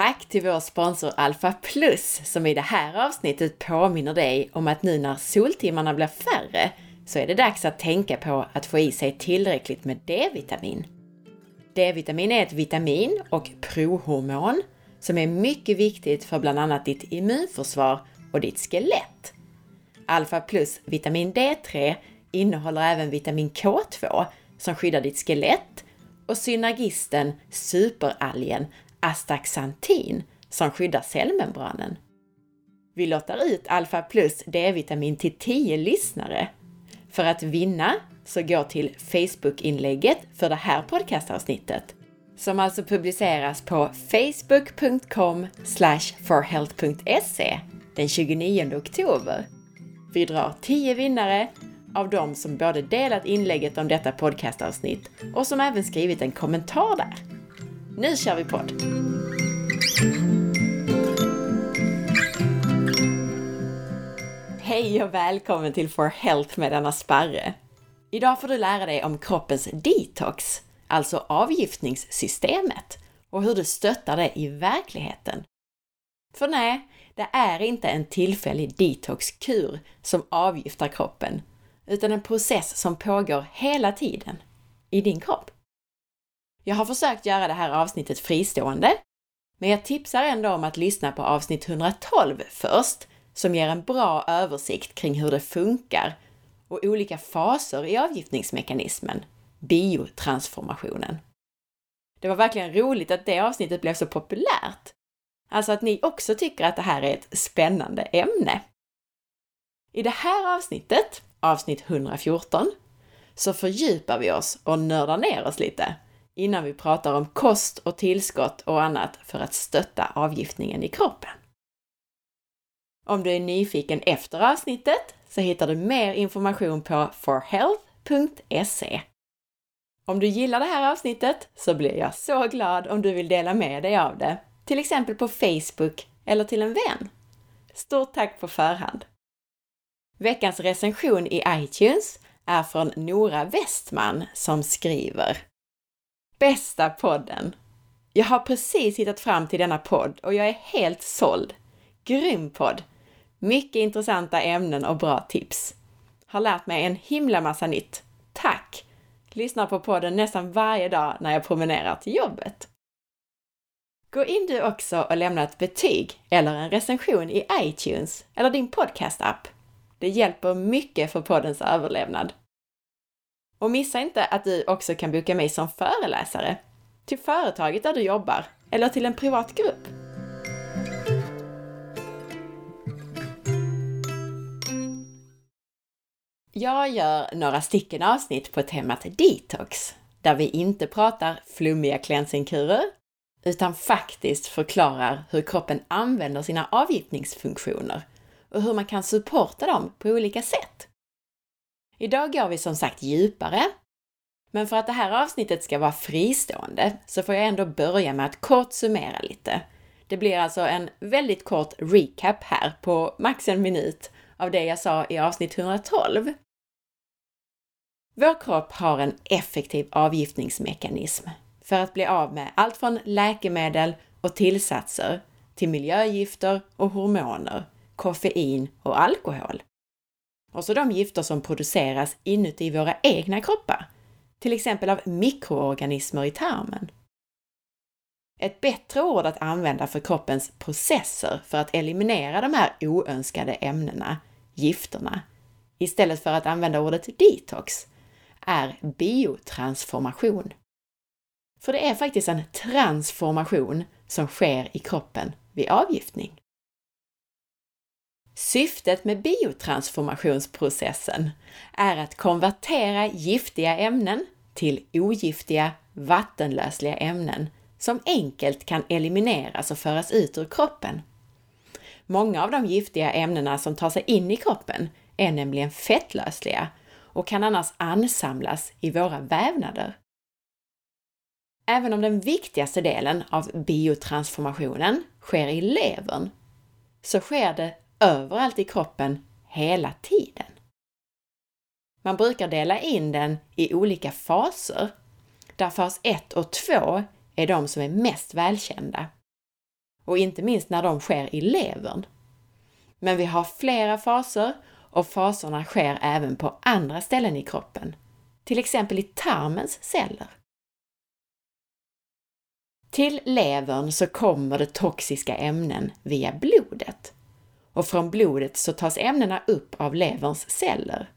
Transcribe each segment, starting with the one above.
Tack till vår sponsor Alpha Plus som i det här avsnittet påminner dig om att nu när soltimmarna blir färre så är det dags att tänka på att få i sig tillräckligt med D-vitamin. D-vitamin är ett vitamin och prohormon som är mycket viktigt för bland annat ditt immunförsvar och ditt skelett. Alpha plus vitamin D3 innehåller även vitamin K2 som skyddar ditt skelett och synergisten superalgen astaxantin som skyddar cellmembranen. Vi lottar ut Alpha plus D-vitamin till 10 lyssnare. För att vinna så gå till Facebook-inlägget för det här podcastavsnittet som alltså publiceras på facebook.com forhealth.se den 29 oktober. Vi drar 10 vinnare av dem som både delat inlägget om detta podcastavsnitt och som även skrivit en kommentar där. Nu kör vi podd! Hej och välkommen till For Health med Anna Sparre! Idag får du lära dig om kroppens detox, alltså avgiftningssystemet, och hur du stöttar det i verkligheten. För nej, det är inte en tillfällig detoxkur som avgiftar kroppen, utan en process som pågår hela tiden i din kropp. Jag har försökt göra det här avsnittet fristående, men jag tipsar ändå om att lyssna på avsnitt 112 först, som ger en bra översikt kring hur det funkar och olika faser i avgiftningsmekanismen, biotransformationen. Det var verkligen roligt att det avsnittet blev så populärt. Alltså att ni också tycker att det här är ett spännande ämne. I det här avsnittet, avsnitt 114, så fördjupar vi oss och nördar ner oss lite innan vi pratar om kost och tillskott och annat för att stötta avgiftningen i kroppen. Om du är nyfiken efter avsnittet så hittar du mer information på forhealth.se. Om du gillar det här avsnittet så blir jag så glad om du vill dela med dig av det, till exempel på Facebook eller till en vän. Stort tack på förhand! Veckans recension i iTunes är från Nora Westman som skriver Bästa podden! Jag har precis hittat fram till denna podd och jag är helt såld. Grym podd! Mycket intressanta ämnen och bra tips. Har lärt mig en himla massa nytt. Tack! Lyssnar på podden nästan varje dag när jag promenerar till jobbet. Gå in du också och lämna ett betyg eller en recension i iTunes eller din podcast-app. Det hjälper mycket för poddens överlevnad. Och missa inte att du också kan boka mig som föreläsare till företaget där du jobbar eller till en privat grupp. Jag gör några stycken avsnitt på temat detox, där vi inte pratar flummiga cleansingkurer, utan faktiskt förklarar hur kroppen använder sina avgiftningsfunktioner och hur man kan supporta dem på olika sätt. Idag går vi som sagt djupare, men för att det här avsnittet ska vara fristående så får jag ändå börja med att kort summera lite. Det blir alltså en väldigt kort recap här på max en minut av det jag sa i avsnitt 112. Vår kropp har en effektiv avgiftningsmekanism för att bli av med allt från läkemedel och tillsatser till miljögifter och hormoner, koffein och alkohol. Och så de gifter som produceras inuti våra egna kroppar, till exempel av mikroorganismer i tarmen. Ett bättre ord att använda för kroppens processer för att eliminera de här oönskade ämnena, gifterna, istället för att använda ordet detox, är biotransformation. För det är faktiskt en transformation som sker i kroppen vid avgiftning. Syftet med biotransformationsprocessen är att konvertera giftiga ämnen till ogiftiga vattenlösliga ämnen som enkelt kan elimineras och föras ut ur kroppen. Många av de giftiga ämnena som tar sig in i kroppen är nämligen fettlösliga och kan annars ansamlas i våra vävnader. Även om den viktigaste delen av biotransformationen sker i levern, så sker det överallt i kroppen hela tiden. Man brukar dela in den i olika faser, där fas 1 och 2 är de som är mest välkända. och inte minst när de sker i levern. Men vi har flera faser och faserna sker även på andra ställen i kroppen, till exempel i tarmens celler. Till levern så kommer det toxiska ämnen via blodet och från blodet så tas ämnena upp av leverns celler.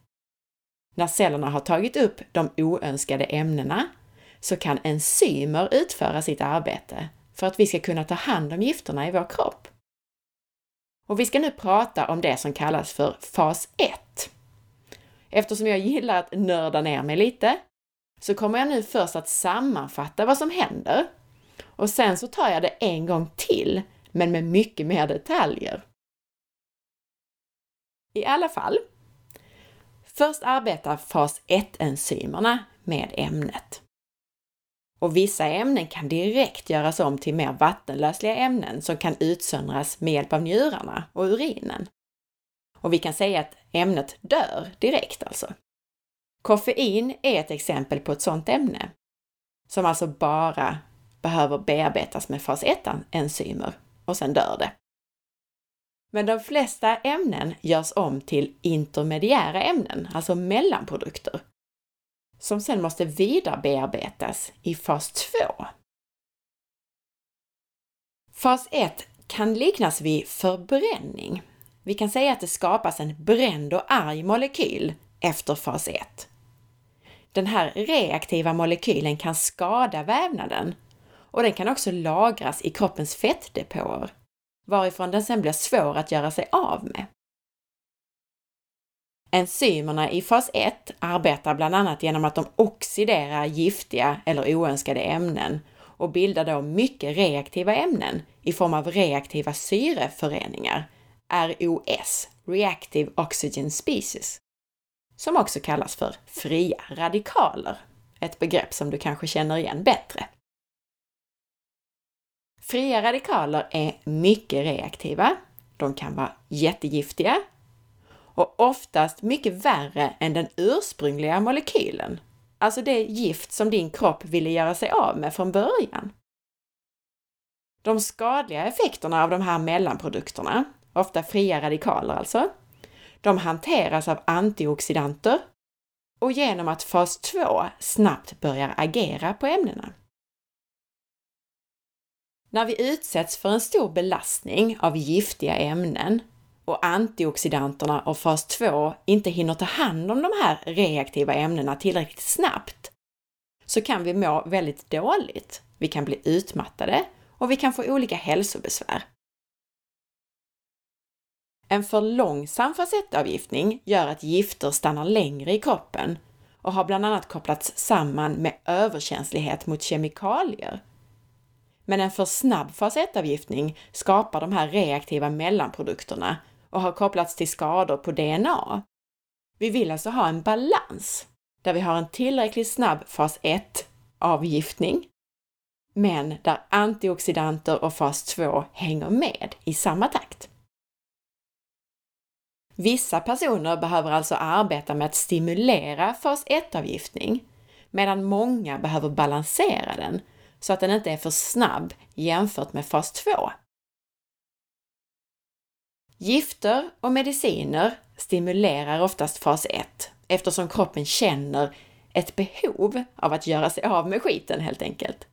När cellerna har tagit upp de oönskade ämnena så kan enzymer utföra sitt arbete för att vi ska kunna ta hand om gifterna i vår kropp. Och vi ska nu prata om det som kallas för fas 1. Eftersom jag gillar att nörda ner mig lite så kommer jag nu först att sammanfatta vad som händer och sen så tar jag det en gång till, men med mycket mer detaljer. I alla fall. Först arbetar fas 1-enzymerna med ämnet. Och vissa ämnen kan direkt göras om till mer vattenlösliga ämnen som kan utsöndras med hjälp av njurarna och urinen. Och vi kan säga att ämnet dör direkt alltså. Koffein är ett exempel på ett sådant ämne, som alltså bara behöver bearbetas med fas 1-enzymer och sen dör det. Men de flesta ämnen görs om till intermediära ämnen, alltså mellanprodukter, som sedan måste vidarebearbetas i fas 2. Fas 1 kan liknas vid förbränning. Vi kan säga att det skapas en bränd och arg molekyl efter fas 1. Den här reaktiva molekylen kan skada vävnaden och den kan också lagras i kroppens fettdepåer, varifrån den sen blir svår att göra sig av med. Enzymerna i fas 1 arbetar bland annat genom att de oxiderar giftiga eller oönskade ämnen och bildar då mycket reaktiva ämnen i form av reaktiva syreföreningar, ROS, Reactive Oxygen Species, som också kallas för fria radikaler, ett begrepp som du kanske känner igen bättre. Fria radikaler är mycket reaktiva. De kan vara jättegiftiga och oftast mycket värre än den ursprungliga molekylen, alltså det gift som din kropp ville göra sig av med från början. De skadliga effekterna av de här mellanprodukterna, ofta fria radikaler alltså, de hanteras av antioxidanter och genom att fas 2 snabbt börjar agera på ämnena. När vi utsätts för en stor belastning av giftiga ämnen och antioxidanterna och fas 2 inte hinner ta hand om de här reaktiva ämnena tillräckligt snabbt, så kan vi må väldigt dåligt. Vi kan bli utmattade och vi kan få olika hälsobesvär. En för långsam fas 1-avgiftning gör att gifter stannar längre i kroppen och har bland annat kopplats samman med överkänslighet mot kemikalier men en för snabb fas 1-avgiftning skapar de här reaktiva mellanprodukterna och har kopplats till skador på DNA. Vi vill alltså ha en balans där vi har en tillräckligt snabb fas 1-avgiftning, men där antioxidanter och fas 2 hänger med i samma takt. Vissa personer behöver alltså arbeta med att stimulera fas 1-avgiftning, medan många behöver balansera den så att den inte är för snabb jämfört med fas 2. Gifter och mediciner stimulerar oftast fas 1 eftersom kroppen känner ett behov av att göra sig av med skiten helt enkelt.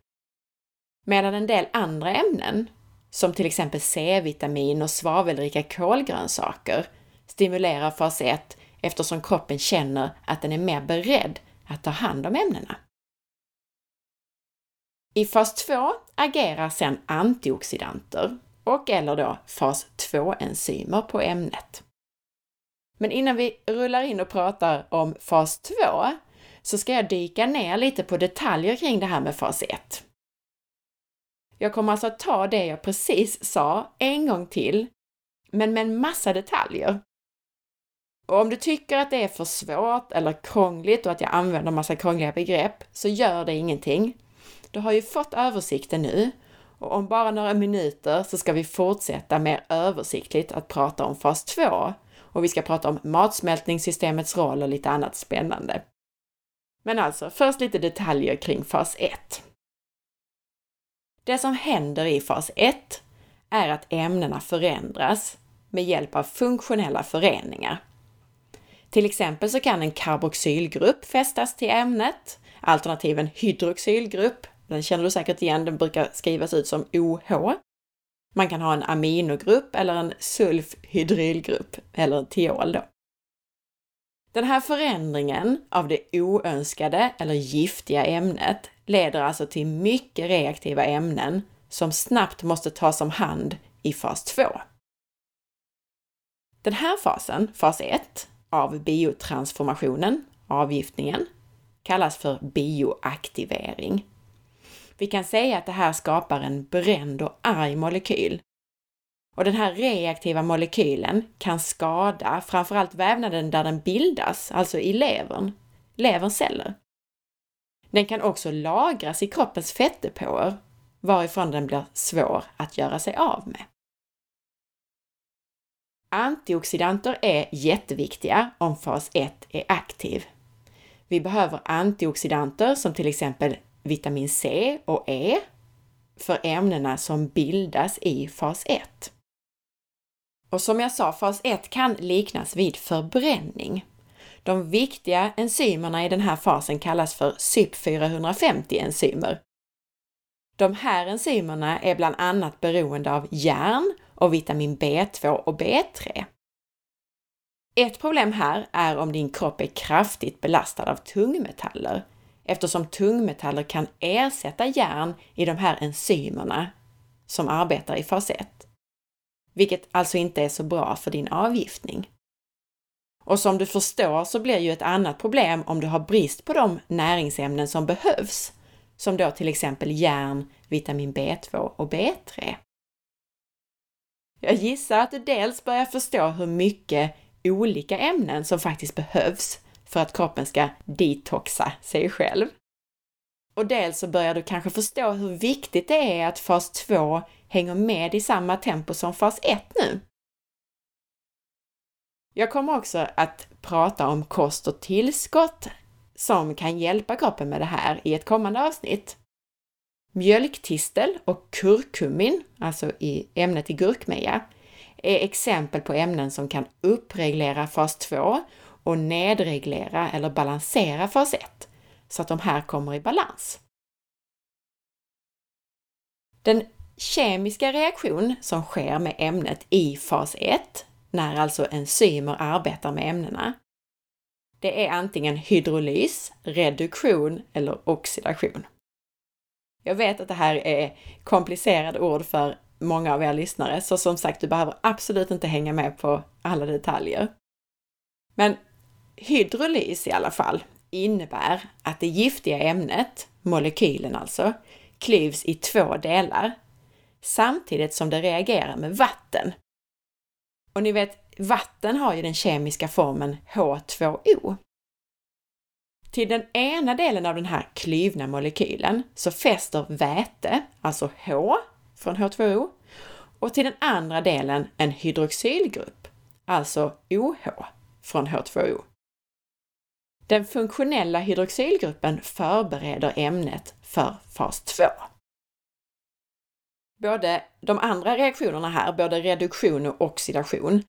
Medan en del andra ämnen, som till exempel C-vitamin och svavelrika kolgrönsaker, stimulerar fas 1 eftersom kroppen känner att den är mer beredd att ta hand om ämnena. I fas 2 agerar sedan antioxidanter och eller då fas 2-enzymer på ämnet. Men innan vi rullar in och pratar om fas 2 så ska jag dyka ner lite på detaljer kring det här med fas 1. Jag kommer alltså att ta det jag precis sa en gång till, men med en massa detaljer. Och om du tycker att det är för svårt eller krångligt och att jag använder massa krångliga begrepp, så gör det ingenting. Du har ju fått översikten nu och om bara några minuter så ska vi fortsätta mer översiktligt att prata om fas 2 och vi ska prata om matsmältningssystemets roll och lite annat spännande. Men alltså, först lite detaljer kring fas 1. Det som händer i fas 1 är att ämnena förändras med hjälp av funktionella föreningar. Till exempel så kan en karboxylgrupp fästas till ämnet, alternativ en hydroxylgrupp. Den känner du säkert igen, den brukar skrivas ut som OH. Man kan ha en aminogrupp eller en sulfhydrylgrupp, eller en tiol då. Den här förändringen av det oönskade eller giftiga ämnet leder alltså till mycket reaktiva ämnen som snabbt måste tas om hand i fas 2. Den här fasen, fas 1, av biotransformationen, avgiftningen, kallas för bioaktivering. Vi kan säga att det här skapar en bränd och arg molekyl. Och den här reaktiva molekylen kan skada framförallt vävnaden där den bildas, alltså i levern, leverns celler. Den kan också lagras i kroppens fettdepåer, varifrån den blir svår att göra sig av med. Antioxidanter är jätteviktiga om fas 1 är aktiv. Vi behöver antioxidanter som till exempel vitamin C och E för ämnena som bildas i fas 1. Och som jag sa, fas 1 kan liknas vid förbränning. De viktiga enzymerna i den här fasen kallas för CYP450-enzymer. De här enzymerna är bland annat beroende av järn och vitamin B2 och B3. Ett problem här är om din kropp är kraftigt belastad av tungmetaller eftersom tungmetaller kan ersätta järn i de här enzymerna som arbetar i fas 1. Vilket alltså inte är så bra för din avgiftning. Och som du förstår så blir ju ett annat problem om du har brist på de näringsämnen som behövs, som då till exempel järn, vitamin B2 och B3. Jag gissar att du dels börjar förstå hur mycket olika ämnen som faktiskt behövs för att kroppen ska detoxa sig själv. Och dels så börjar du kanske förstå hur viktigt det är att fas 2 hänger med i samma tempo som fas 1 nu. Jag kommer också att prata om kost och tillskott som kan hjälpa kroppen med det här i ett kommande avsnitt. Mjölktistel och kurkumin, alltså i ämnet i gurkmeja, är exempel på ämnen som kan uppreglera fas 2 och nedreglera eller balansera fas 1 så att de här kommer i balans. Den kemiska reaktion som sker med ämnet i fas 1, när alltså enzymer arbetar med ämnena, det är antingen hydrolys, reduktion eller oxidation. Jag vet att det här är komplicerade ord för många av er lyssnare, så som sagt, du behöver absolut inte hänga med på alla detaljer. Men hydrolys i alla fall innebär att det giftiga ämnet, molekylen alltså, klyvs i två delar samtidigt som det reagerar med vatten. Och ni vet, vatten har ju den kemiska formen H2O. Till den ena delen av den här klyvna molekylen så fäster väte, alltså H från H2O, och till den andra delen en hydroxylgrupp, alltså OH från H2O. Den funktionella hydroxylgruppen förbereder ämnet för fas 2. Både de andra reaktionerna här, både reduktion och oxidation,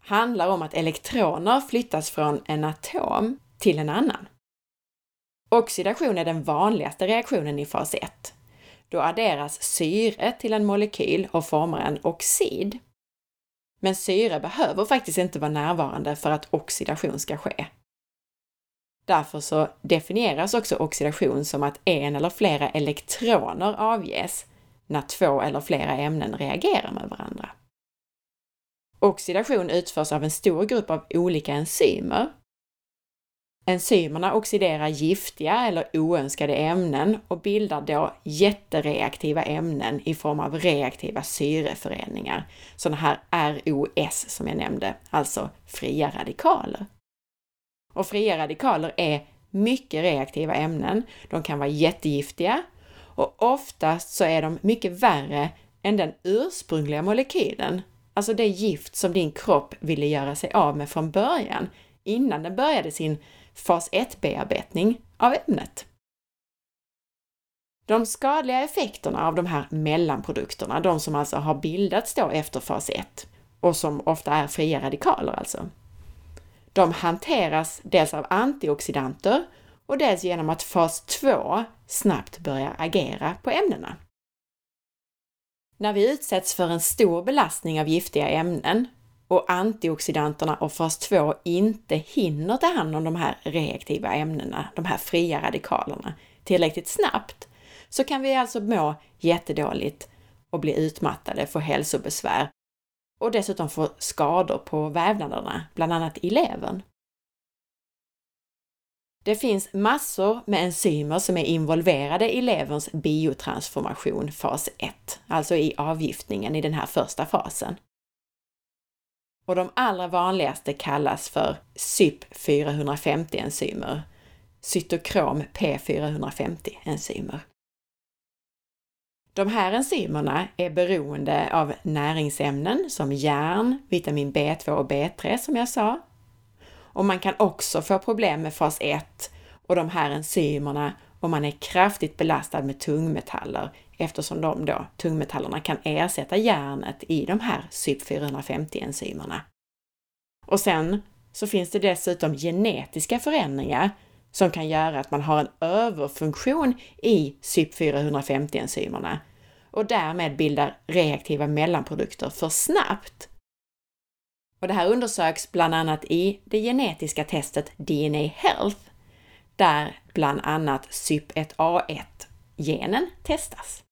handlar om att elektroner flyttas från en atom till en annan. Oxidation är den vanligaste reaktionen i fas 1. Då adderas syre till en molekyl och formar en oxid. Men syre behöver faktiskt inte vara närvarande för att oxidation ska ske. Därför så definieras också oxidation som att en eller flera elektroner avges när två eller flera ämnen reagerar med varandra. Oxidation utförs av en stor grupp av olika enzymer. Enzymerna oxiderar giftiga eller oönskade ämnen och bildar då jättereaktiva ämnen i form av reaktiva syreföreningar, sådana här ROS som jag nämnde, alltså fria radikaler. Och fria radikaler är mycket reaktiva ämnen. De kan vara jättegiftiga och oftast så är de mycket värre än den ursprungliga molekylen, alltså det gift som din kropp ville göra sig av med från början, innan den började sin fas 1-bearbetning av ämnet. De skadliga effekterna av de här mellanprodukterna, de som alltså har bildats då efter fas 1 och som ofta är fria radikaler alltså. De hanteras dels av antioxidanter och dels genom att fas 2 snabbt börjar agera på ämnena. När vi utsätts för en stor belastning av giftiga ämnen och antioxidanterna och fas 2 inte hinner ta hand om de här reaktiva ämnena, de här fria radikalerna, tillräckligt snabbt, så kan vi alltså må jättedåligt och bli utmattade, få hälsobesvär och dessutom få skador på vävnaderna, bland annat i levern. Det finns massor med enzymer som är involverade i leverns biotransformation fas 1, alltså i avgiftningen i den här första fasen. Och de allra vanligaste kallas för CYP450-enzymer, cytokrom P450-enzymer. De här enzymerna är beroende av näringsämnen som järn, vitamin B2 och B3 som jag sa. Och man kan också få problem med fas 1 och de här enzymerna om man är kraftigt belastad med tungmetaller eftersom de då, tungmetallerna kan ersätta järnet i de här CYP450-enzymerna. Och sen så finns det dessutom genetiska förändringar som kan göra att man har en överfunktion i CYP450-enzymerna och därmed bildar reaktiva mellanprodukter för snabbt. Och det här undersöks bland annat i det genetiska testet DNA Health, där bland annat CYP1A1-genen testas.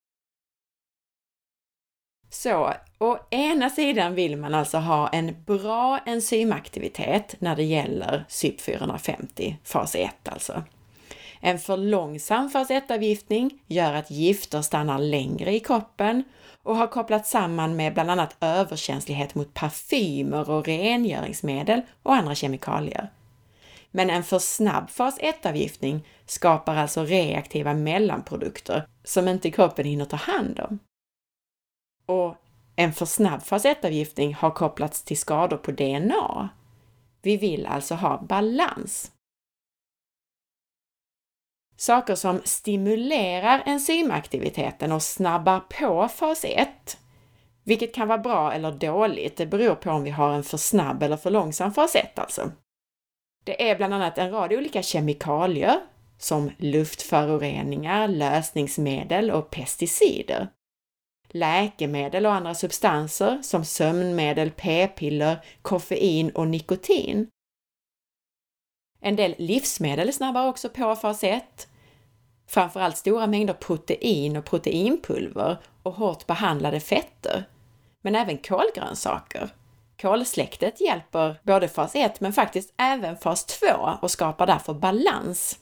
Så å ena sidan vill man alltså ha en bra enzymaktivitet när det gäller CYP450, fas 1 alltså. En för långsam fas 1-avgiftning gör att gifter stannar längre i kroppen och har kopplats samman med bland annat överkänslighet mot parfymer och rengöringsmedel och andra kemikalier. Men en för snabb fas 1-avgiftning skapar alltså reaktiva mellanprodukter som inte kroppen hinner ta hand om. Och en för snabb fas 1-avgiftning har kopplats till skador på DNA. Vi vill alltså ha balans. Saker som stimulerar enzymaktiviteten och snabbar på fas 1, vilket kan vara bra eller dåligt, det beror på om vi har en för snabb eller för långsam fas 1 alltså. Det är bland annat en rad olika kemikalier som luftföroreningar, lösningsmedel och pesticider läkemedel och andra substanser som sömnmedel, p-piller, koffein och nikotin. En del livsmedel snabbar också på fas 1. Framförallt stora mängder protein och proteinpulver och hårt behandlade fetter. Men även kolgrönsaker. Kolsläktet hjälper både fas 1 men faktiskt även fas 2 och skapar därför balans.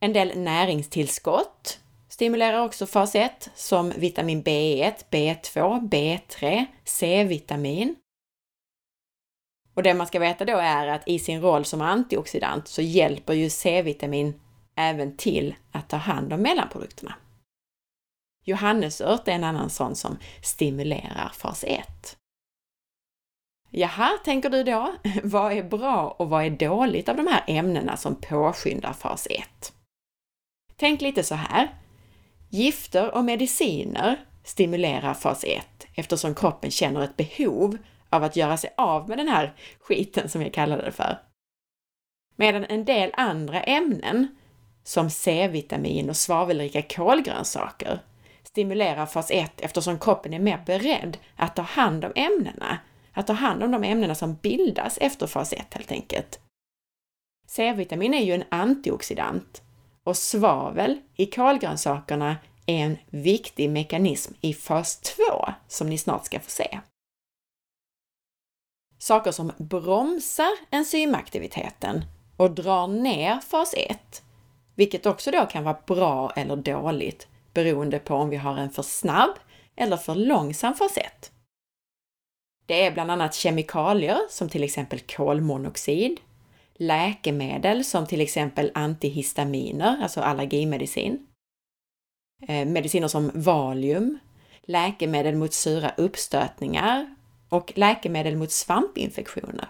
En del näringstillskott Stimulerar också fas 1 som vitamin B1, B2, B3, C-vitamin. Och det man ska veta då är att i sin roll som antioxidant så hjälper ju C-vitamin även till att ta hand om mellanprodukterna. Johannesört är en annan sån som stimulerar fas 1. Jaha, tänker du då? Vad är bra och vad är dåligt av de här ämnena som påskyndar fas 1? Tänk lite så här. Gifter och mediciner stimulerar fas 1 eftersom kroppen känner ett behov av att göra sig av med den här skiten som jag kallade det för. Medan en del andra ämnen, som C-vitamin och svavelrika kolgrönsaker, stimulerar fas 1 eftersom kroppen är mer beredd att ta hand om ämnena, att ta hand om de ämnena som bildas efter fas 1 helt enkelt. C-vitamin är ju en antioxidant och svavel i kolgrönsakerna är en viktig mekanism i fas 2 som ni snart ska få se. Saker som bromsar enzymaktiviteten och drar ner fas 1, vilket också då kan vara bra eller dåligt beroende på om vi har en för snabb eller för långsam fas 1. Det är bland annat kemikalier som till exempel kolmonoxid, läkemedel som till exempel antihistaminer, alltså allergimedicin, eh, mediciner som Valium, läkemedel mot sura uppstötningar och läkemedel mot svampinfektioner.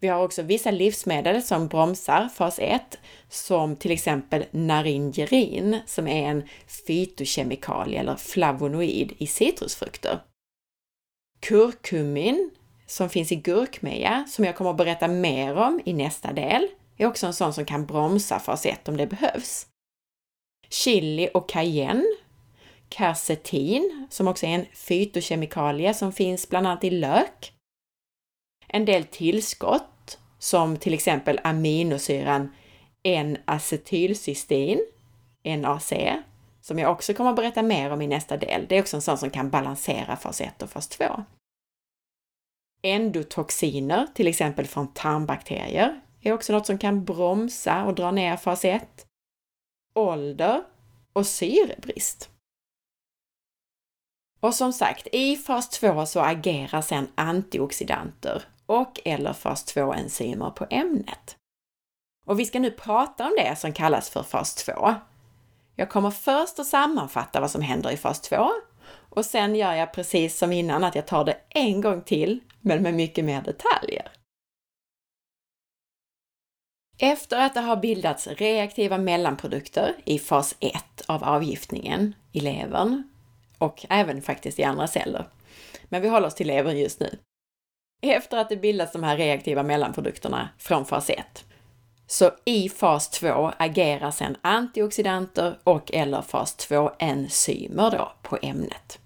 Vi har också vissa livsmedel som bromsar fas 1, som till exempel naringerin som är en fytokemikalie eller flavonoid i citrusfrukter. Kurkumin som finns i gurkmeja, som jag kommer att berätta mer om i nästa del, är också en sån som kan bromsa fas 1 om det behövs. Chili och cayenne, kersetin, som också är en fytokemikalie som finns bland annat i lök. En del tillskott, som till exempel aminosyran N-acetylcystein, NAC, som jag också kommer att berätta mer om i nästa del. Det är också en sån som kan balansera fas 1 och fas 2. Endotoxiner, till exempel från tarmbakterier, är också något som kan bromsa och dra ner fas 1. Ålder och syrebrist. Och som sagt, i fas 2 så agerar sedan antioxidanter och eller fas 2-enzymer på ämnet. Och vi ska nu prata om det som kallas för fas 2. Jag kommer först att sammanfatta vad som händer i fas 2 och sen gör jag precis som innan att jag tar det en gång till, men med mycket mer detaljer. Efter att det har bildats reaktiva mellanprodukter i fas 1 av avgiftningen i levern och även faktiskt i andra celler. Men vi håller oss till levern just nu. Efter att det bildats de här reaktiva mellanprodukterna från fas 1 så i fas 2 agerar sedan antioxidanter och eller fas 2-enzymer då på ämnet.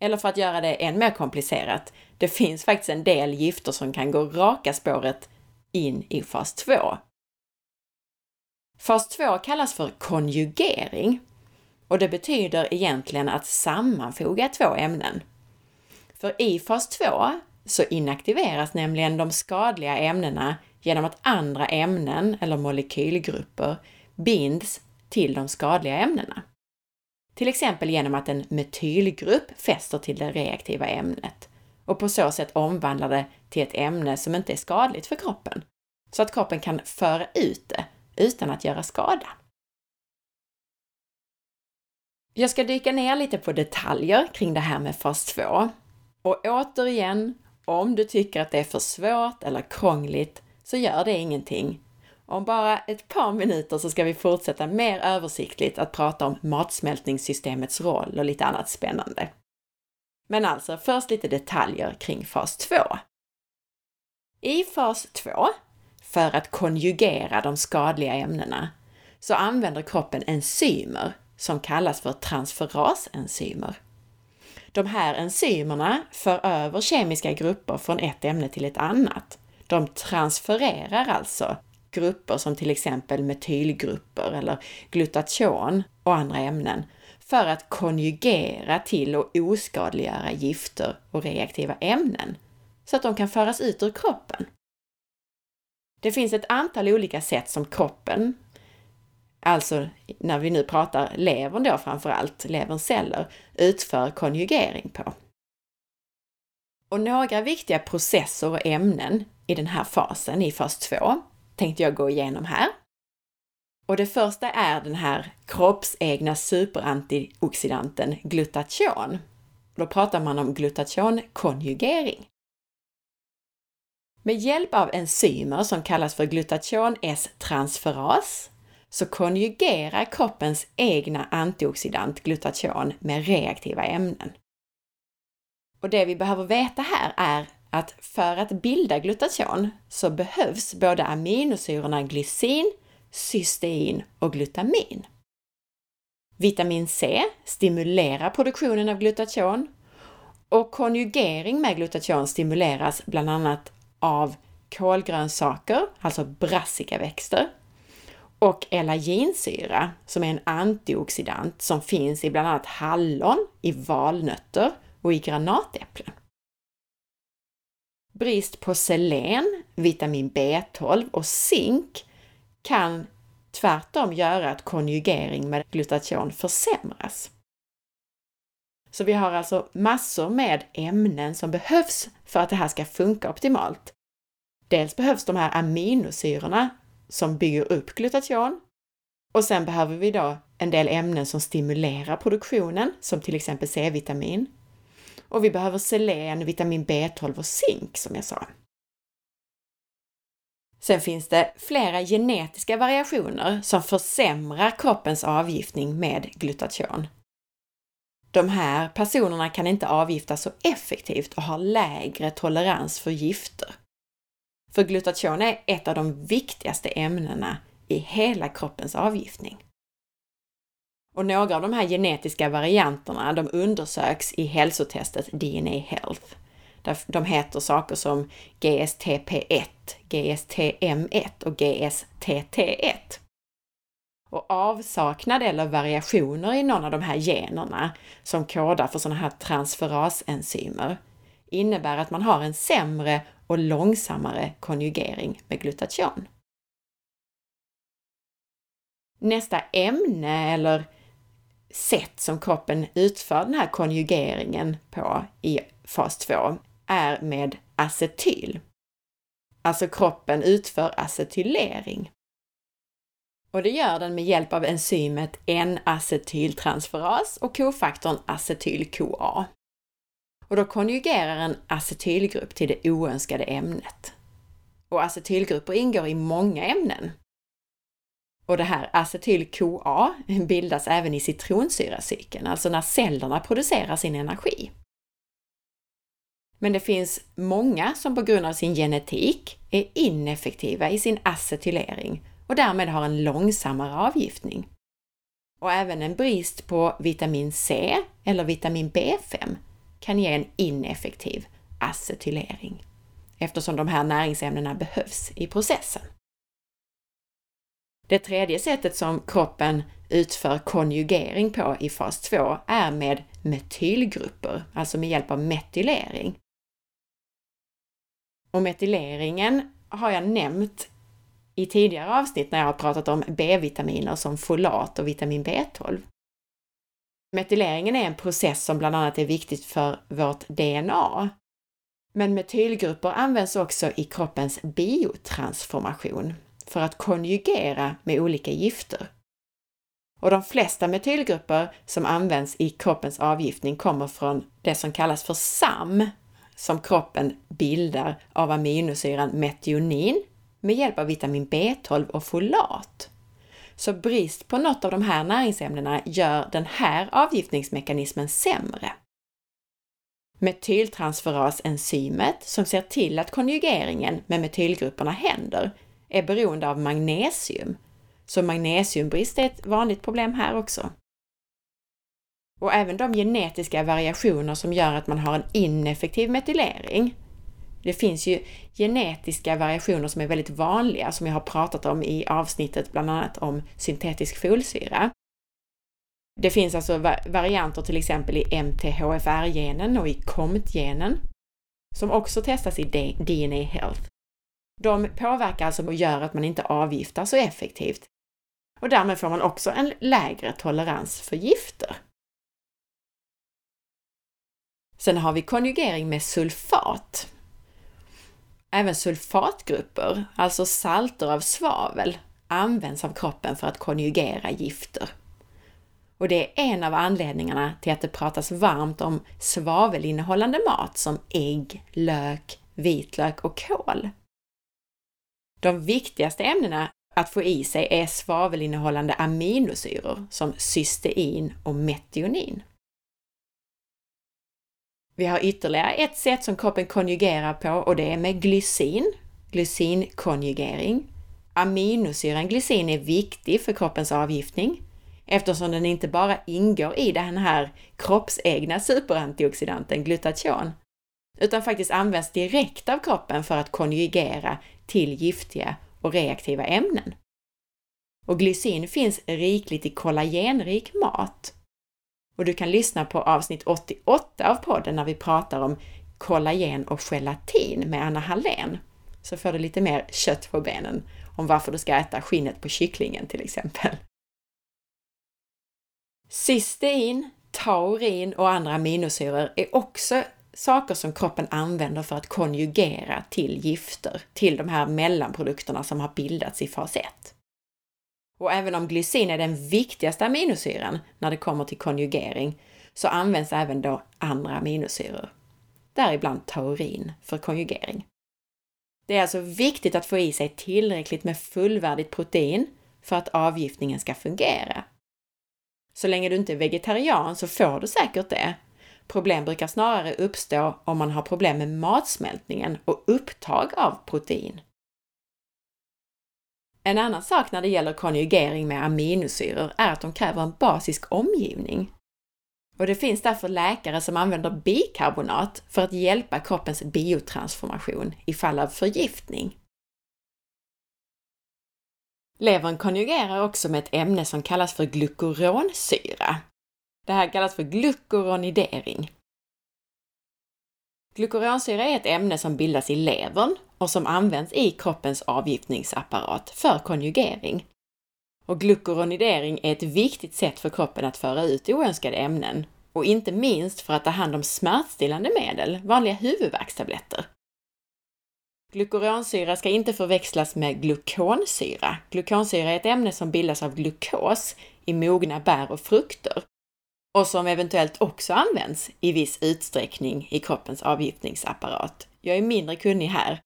Eller för att göra det än mer komplicerat, det finns faktiskt en del gifter som kan gå raka spåret in i fas 2. Fas 2 kallas för konjugering och det betyder egentligen att sammanfoga två ämnen. För i fas 2 så inaktiveras nämligen de skadliga ämnena genom att andra ämnen eller molekylgrupper binds till de skadliga ämnena. Till exempel genom att en metylgrupp fäster till det reaktiva ämnet och på så sätt omvandlar det till ett ämne som inte är skadligt för kroppen, så att kroppen kan föra ut det utan att göra skada. Jag ska dyka ner lite på detaljer kring det här med fas 2. Och återigen, om du tycker att det är för svårt eller krångligt så gör det ingenting. Om bara ett par minuter så ska vi fortsätta mer översiktligt att prata om matsmältningssystemets roll och lite annat spännande. Men alltså, först lite detaljer kring fas 2. I fas 2, för att konjugera de skadliga ämnena, så använder kroppen enzymer som kallas för transferasenzymer. De här enzymerna för över kemiska grupper från ett ämne till ett annat. De transfererar alltså grupper som till exempel metylgrupper eller glutation och andra ämnen för att konjugera till och oskadliggöra gifter och reaktiva ämnen så att de kan föras ut ur kroppen. Det finns ett antal olika sätt som kroppen, alltså när vi nu pratar levern då framför allt, leverns celler, utför konjugering på. Och några viktiga processer och ämnen i den här fasen, i fas 2, tänkte jag gå igenom här. Och det första är den här kroppsegna superantioxidanten glutation. Då pratar man om glutationkonjugering. Med hjälp av enzymer som kallas för glutation S-transferas så konjugerar kroppens egna antioxidant glutation med reaktiva ämnen. Och det vi behöver veta här är att för att bilda glutation så behövs både aminosyrorna glycin, cystein och glutamin. Vitamin C stimulerar produktionen av glutation och konjugering med glutation stimuleras bland annat av kolgrönsaker, alltså brassikaväxter, och elaginsyra som är en antioxidant som finns i bland annat hallon, i valnötter och i granatäpplen. Brist på selen, vitamin B12 och zink kan tvärtom göra att konjugering med glutation försämras. Så vi har alltså massor med ämnen som behövs för att det här ska funka optimalt. Dels behövs de här aminosyrorna som bygger upp glutation och sen behöver vi då en del ämnen som stimulerar produktionen, som till exempel C-vitamin. Och vi behöver selen, vitamin B12 och zink som jag sa. Sen finns det flera genetiska variationer som försämrar kroppens avgiftning med glutation. De här personerna kan inte avgifta så effektivt och har lägre tolerans för gifter. För glutation är ett av de viktigaste ämnena i hela kroppens avgiftning. Och några av de här genetiska varianterna de undersöks i hälsotestet DNA Health. De heter saker som GSTP1, GSTM1 och GSTT1. Och avsaknad eller variationer i någon av de här generna som kodar för sådana här transferasenzymer innebär att man har en sämre och långsammare konjugering med glutation. Nästa ämne eller sätt som kroppen utför den här konjugeringen på i fas 2 är med acetyl. Alltså kroppen utför acetylering. Och det gör den med hjälp av enzymet N-acetyltransferas och kofaktorn acetyl-CoA. Och då konjugerar en acetylgrupp till det oönskade ämnet. Och acetylgrupper ingår i många ämnen. Och det här acetyl-CoA bildas även i citronsyracykeln, alltså när cellerna producerar sin energi. Men det finns många som på grund av sin genetik är ineffektiva i sin acetylering och därmed har en långsammare avgiftning. Och även en brist på vitamin C eller vitamin B5 kan ge en ineffektiv acetylering eftersom de här näringsämnena behövs i processen. Det tredje sättet som kroppen utför konjugering på i fas 2 är med metylgrupper, alltså med hjälp av metylering. Och metyleringen har jag nämnt i tidigare avsnitt när jag har pratat om B-vitaminer som folat och vitamin B12. Metyleringen är en process som bland annat är viktigt för vårt DNA. Men metylgrupper används också i kroppens biotransformation för att konjugera med olika gifter. Och de flesta metylgrupper som används i kroppens avgiftning kommer från det som kallas för SAM, som kroppen bildar av aminosyran metionin med hjälp av vitamin B12 och folat. Så brist på något av de här näringsämnena gör den här avgiftningsmekanismen sämre. Metyltransferasenzymet, som ser till att konjugeringen med metylgrupperna händer, är beroende av magnesium. Så magnesiumbrist är ett vanligt problem här också. Och även de genetiska variationer som gör att man har en ineffektiv metylering. Det finns ju genetiska variationer som är väldigt vanliga, som jag har pratat om i avsnittet bland annat om syntetisk folsyra. Det finns alltså varianter till exempel i MTHFR-genen och i COMT-genen, som också testas i DNA Health. De påverkar alltså och gör att man inte avgiftar så effektivt. Och därmed får man också en lägre tolerans för gifter. Sen har vi konjugering med sulfat. Även sulfatgrupper, alltså salter av svavel, används av kroppen för att konjugera gifter. Och det är en av anledningarna till att det pratas varmt om svavelinnehållande mat som ägg, lök, vitlök och kål. De viktigaste ämnena att få i sig är svavelinnehållande aminosyror som cystein och metionin. Vi har ytterligare ett sätt som kroppen konjugerar på och det är med glycin, glycinkonjugering. Aminosyran glycin är viktig för kroppens avgiftning eftersom den inte bara ingår i den här kroppsegna superantioxidanten glutation, utan faktiskt används direkt av kroppen för att konjugera till giftiga och reaktiva ämnen. Och glycin finns rikligt i kollagenrik mat. Och du kan lyssna på avsnitt 88 av podden när vi pratar om kollagen och gelatin med Anna Hallén. Så får du lite mer kött på benen om varför du ska äta skinnet på kycklingen till exempel. Cystein, taurin och andra aminosyror är också saker som kroppen använder för att konjugera till gifter, till de här mellanprodukterna som har bildats i fas 1. Och även om glycin är den viktigaste aminosyran när det kommer till konjugering så används även då andra aminosyror, däribland taurin för konjugering. Det är alltså viktigt att få i sig tillräckligt med fullvärdigt protein för att avgiftningen ska fungera. Så länge du inte är vegetarian så får du säkert det. Problem brukar snarare uppstå om man har problem med matsmältningen och upptag av protein. En annan sak när det gäller konjugering med aminosyror är att de kräver en basisk omgivning. Och det finns därför läkare som använder bikarbonat för att hjälpa kroppens biotransformation i fall av förgiftning. Levern konjugerar också med ett ämne som kallas för glukuronsyra. Det här kallas för glukuronidering. Glukuronsyra är ett ämne som bildas i levern och som används i kroppens avgiftningsapparat för konjugering. Och glukuronidering är ett viktigt sätt för kroppen att föra ut oönskade ämnen och inte minst för att ta hand om smärtstillande medel, vanliga huvudvärkstabletter. Glukuronsyra ska inte förväxlas med glukonsyra. Glukonsyra är ett ämne som bildas av glukos i mogna bär och frukter och som eventuellt också används i viss utsträckning i kroppens avgiftningsapparat. Jag är mindre kunnig här.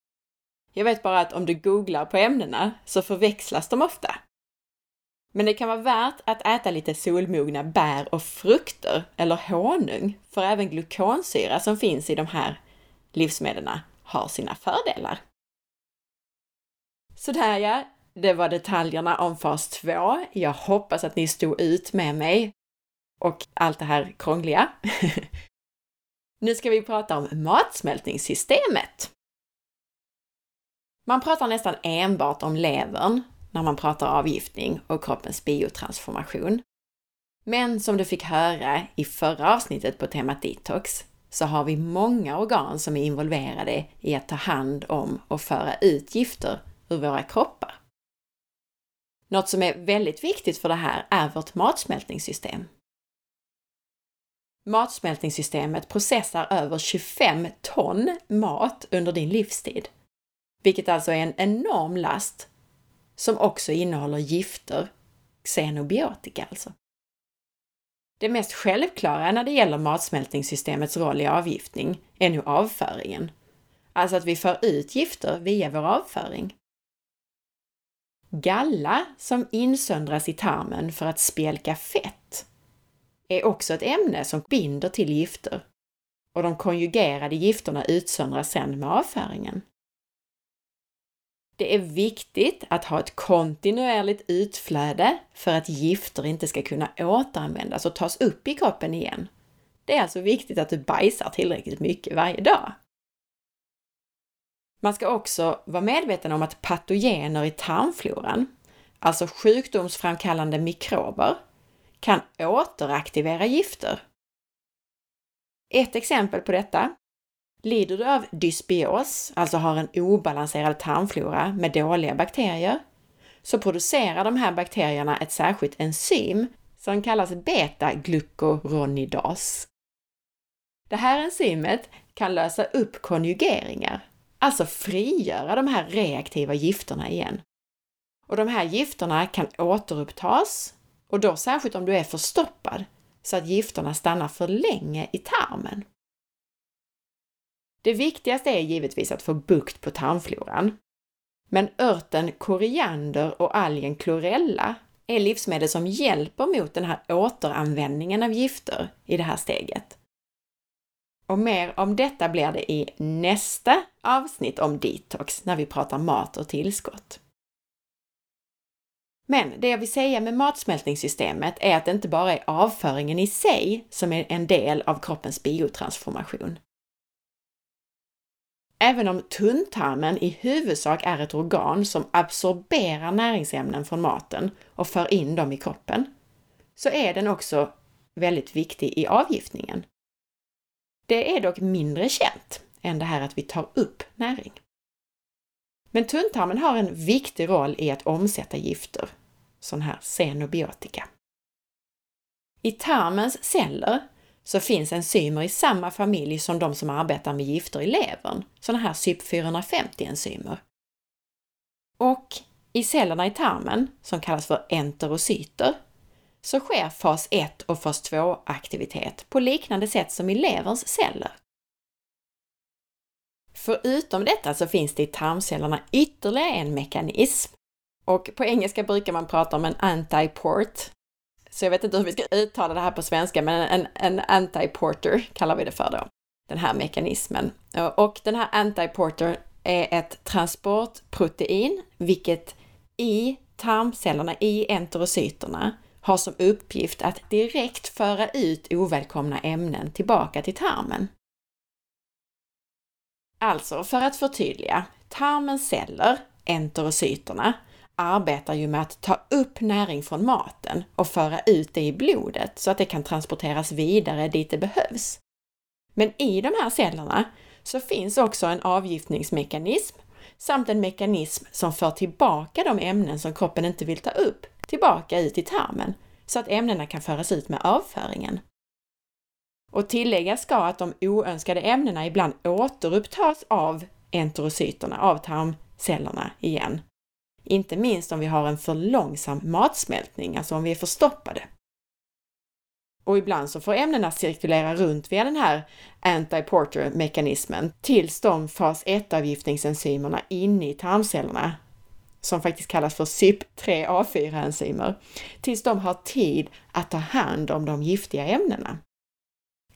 Jag vet bara att om du googlar på ämnena så förväxlas de ofta. Men det kan vara värt att äta lite solmogna bär och frukter eller honung, för även glukonsyra som finns i de här livsmedlen har sina fördelar. Sådär ja, det var detaljerna om fas 2. Jag hoppas att ni stod ut med mig och allt det här krångliga. nu ska vi prata om matsmältningssystemet. Man pratar nästan enbart om levern när man pratar avgiftning och kroppens biotransformation. Men som du fick höra i förra avsnittet på temat detox så har vi många organ som är involverade i att ta hand om och föra ut gifter ur våra kroppar. Något som är väldigt viktigt för det här är vårt matsmältningssystem. Matsmältningssystemet processar över 25 ton mat under din livstid, vilket alltså är en enorm last som också innehåller gifter, xenobiotika alltså. Det mest självklara när det gäller matsmältningssystemets roll i avgiftning är nu avföringen. Alltså att vi för ut gifter via vår avföring. Galla som insöndras i tarmen för att spjälka fett är också ett ämne som binder till gifter och de konjugerade gifterna utsöndras sedan med avföringen. Det är viktigt att ha ett kontinuerligt utflöde för att gifter inte ska kunna återanvändas och tas upp i kroppen igen. Det är alltså viktigt att du bajsar tillräckligt mycket varje dag. Man ska också vara medveten om att patogener i tarmfloran, alltså sjukdomsframkallande mikrober, kan återaktivera gifter. Ett exempel på detta Lider du av dysbios, alltså har en obalanserad tarmflora med dåliga bakterier, så producerar de här bakterierna ett särskilt enzym som kallas beta-glukuronidas. Det här enzymet kan lösa upp konjugeringar, alltså frigöra de här reaktiva gifterna igen. Och de här gifterna kan återupptas, och då särskilt om du är förstoppad, så att gifterna stannar för länge i tarmen. Det viktigaste är givetvis att få bukt på tarmfloran. Men örten koriander och algen chlorella är livsmedel som hjälper mot den här återanvändningen av gifter i det här steget. Och mer om detta blir det i nästa avsnitt om detox när vi pratar mat och tillskott. Men det jag vill säga med matsmältningssystemet är att det inte bara är avföringen i sig som är en del av kroppens biotransformation. Även om tunntarmen i huvudsak är ett organ som absorberar näringsämnen från maten och för in dem i kroppen, så är den också väldigt viktig i avgiftningen. Det är dock mindre känt än det här att vi tar upp näring. Men tunntarmen har en viktig roll i att omsätta gifter, sån här xenobiotika. I tarmens celler så finns enzymer i samma familj som de som arbetar med gifter i levern, sådana här CYP450-enzymer. Och i cellerna i tarmen, som kallas för enterocyter, så sker fas 1 och fas 2-aktivitet på liknande sätt som i leverns celler. Förutom detta så finns det i tarmcellerna ytterligare en mekanism. Och på engelska brukar man prata om en antiport. Så jag vet inte hur vi ska uttala det här på svenska, men en, en antiporter kallar vi det för då. Den här mekanismen. Och den här antiporter är ett transportprotein, vilket i tarmcellerna, i enterocyterna, har som uppgift att direkt föra ut ovälkomna ämnen tillbaka till tarmen. Alltså, för att förtydliga, tarmens celler, enterocyterna, arbetar ju med att ta upp näring från maten och föra ut det i blodet så att det kan transporteras vidare dit det behövs. Men i de här cellerna så finns också en avgiftningsmekanism samt en mekanism som för tillbaka de ämnen som kroppen inte vill ta upp tillbaka ut i tarmen så att ämnena kan föras ut med avföringen. Och tilläggas ska att de oönskade ämnena ibland återupptas av enterocyterna, av tarmcellerna igen. Inte minst om vi har en för långsam matsmältning, alltså om vi är förstoppade. Och ibland så får ämnena cirkulera runt via den här anti-porter-mekanismen tills de fas 1-avgiftningsenzymerna inne i tarmcellerna, som faktiskt kallas för CYP3A4-enzymer, tills de har tid att ta hand om de giftiga ämnena.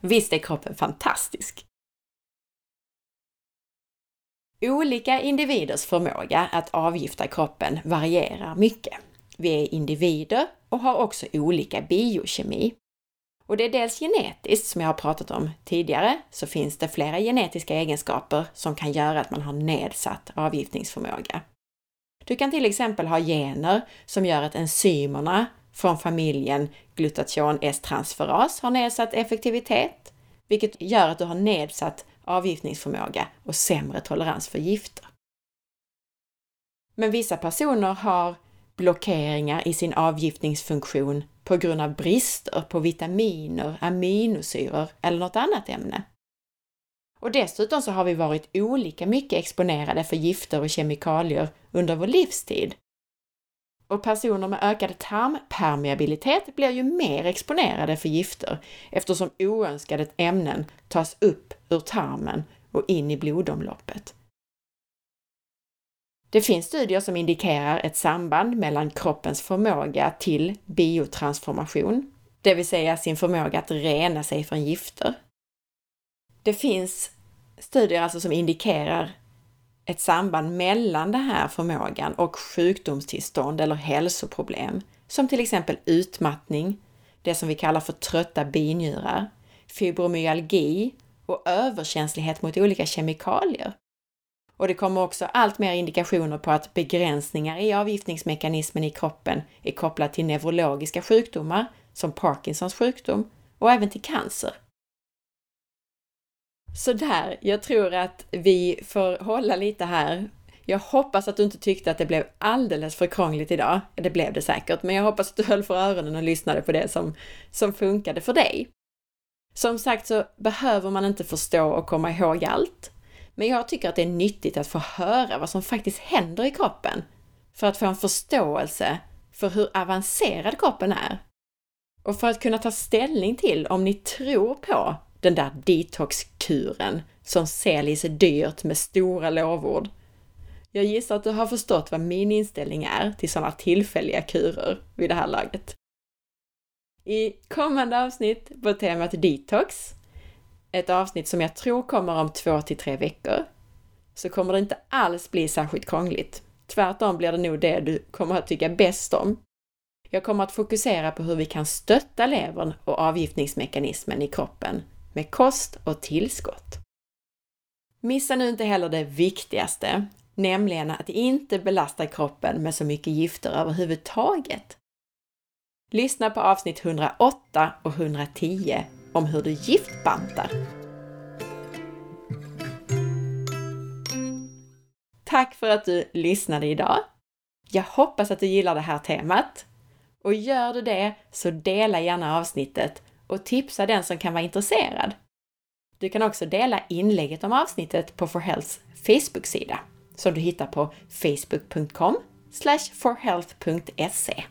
Visst är kroppen fantastisk? Olika individers förmåga att avgifta kroppen varierar mycket. Vi är individer och har också olika biokemi. Och det är dels genetiskt, som jag har pratat om tidigare, så finns det flera genetiska egenskaper som kan göra att man har nedsatt avgiftningsförmåga. Du kan till exempel ha gener som gör att enzymerna från familjen glutation S-transferas har nedsatt effektivitet, vilket gör att du har nedsatt avgiftningsförmåga och sämre tolerans för gifter. Men vissa personer har blockeringar i sin avgiftningsfunktion på grund av brister på vitaminer, aminosyror eller något annat ämne. Och dessutom så har vi varit olika mycket exponerade för gifter och kemikalier under vår livstid. Och personer med ökad tarmpermeabilitet blir ju mer exponerade för gifter eftersom oönskade ämnen tas upp ur tarmen och in i blodomloppet. Det finns studier som indikerar ett samband mellan kroppens förmåga till biotransformation, det vill säga sin förmåga att rena sig från gifter. Det finns studier alltså som indikerar ett samband mellan den här förmågan och sjukdomstillstånd eller hälsoproblem, som till exempel utmattning, det som vi kallar för trötta binjurar, fibromyalgi och överkänslighet mot olika kemikalier. Och det kommer också allt mer indikationer på att begränsningar i avgiftningsmekanismen i kroppen är kopplat till neurologiska sjukdomar som Parkinsons sjukdom och även till cancer. Sådär, jag tror att vi får hålla lite här. Jag hoppas att du inte tyckte att det blev alldeles för krångligt idag. Det blev det säkert, men jag hoppas att du höll för öronen och lyssnade på det som, som funkade för dig. Som sagt så behöver man inte förstå och komma ihåg allt. Men jag tycker att det är nyttigt att få höra vad som faktiskt händer i kroppen för att få en förståelse för hur avancerad kroppen är. Och för att kunna ta ställning till om ni tror på den där detoxkuren som säljs dyrt med stora lovord. Jag gissar att du har förstått vad min inställning är till sådana tillfälliga kurer vid det här laget. I kommande avsnitt på temat detox, ett avsnitt som jag tror kommer om två till tre veckor, så kommer det inte alls bli särskilt krångligt. Tvärtom blir det nog det du kommer att tycka bäst om. Jag kommer att fokusera på hur vi kan stötta levern och avgiftningsmekanismen i kroppen med kost och tillskott. Missa nu inte heller det viktigaste, nämligen att inte belasta kroppen med så mycket gifter överhuvudtaget. Lyssna på avsnitt 108 och 110 om hur du giftbantar. Tack för att du lyssnade idag! Jag hoppas att du gillar det här temat. Och gör du det så dela gärna avsnittet och tipsa den som kan vara intresserad. Du kan också dela inlägget om avsnittet på For Healths Facebook-sida som du hittar på facebook.com forhealth.se.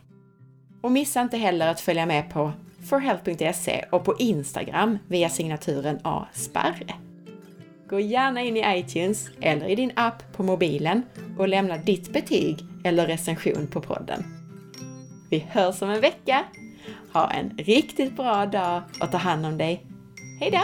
Och missa inte heller att följa med på forhealth.se och på Instagram via signaturen A. Sparre. Gå gärna in i iTunes eller i din app på mobilen och lämna ditt betyg eller recension på podden. Vi hörs om en vecka! Ha en riktigt bra dag och ta hand om dig. Hejdå!